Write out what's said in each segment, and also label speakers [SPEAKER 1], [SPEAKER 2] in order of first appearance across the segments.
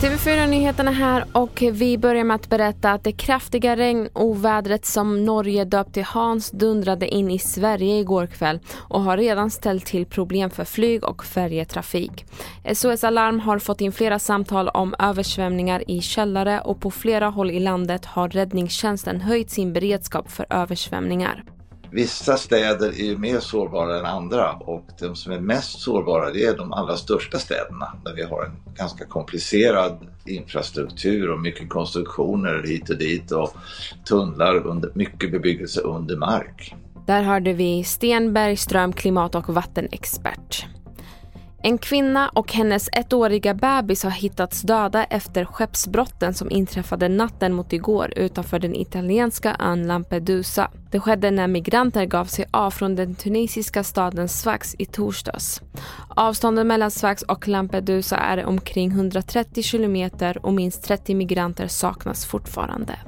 [SPEAKER 1] TV4-nyheterna här och vi börjar med att berätta att det kraftiga regnovädret som Norge döpt till Hans dundrade in i Sverige igår kväll och har redan ställt till problem för flyg och färjetrafik. SOS Alarm har fått in flera samtal om översvämningar i källare och på flera håll i landet har räddningstjänsten höjt sin beredskap för översvämningar.
[SPEAKER 2] Vissa städer är ju mer sårbara än andra och de som är mest sårbara det är de allra största städerna där vi har en ganska komplicerad infrastruktur och mycket konstruktioner hit och dit och tunnlar, under, mycket bebyggelse under mark.
[SPEAKER 1] Där hörde vi Sten Bergström, klimat och vattenexpert. En kvinna och hennes ettåriga bebis har hittats döda efter skeppsbrotten som inträffade natten mot igår utanför den italienska ön Lampedusa. Det skedde när migranter gav sig av från den tunisiska staden Sfax i torsdags. Avståndet mellan Sfax och Lampedusa är omkring 130 kilometer och minst 30 migranter saknas fortfarande.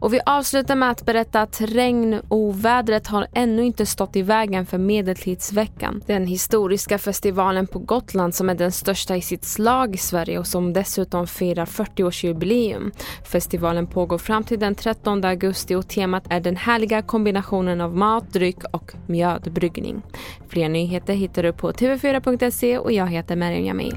[SPEAKER 1] Och vi avslutar med att berätta att regnovädret har ännu inte stått i vägen för Medeltidsveckan. Den historiska festivalen på Gotland som är den största i sitt slag i Sverige och som dessutom firar 40-årsjubileum. Festivalen pågår fram till den 13 augusti och temat är den härliga kombinationen av mat, dryck och mjödbryggning. Fler nyheter hittar du på tv4.se och jag heter Meriem Jamil.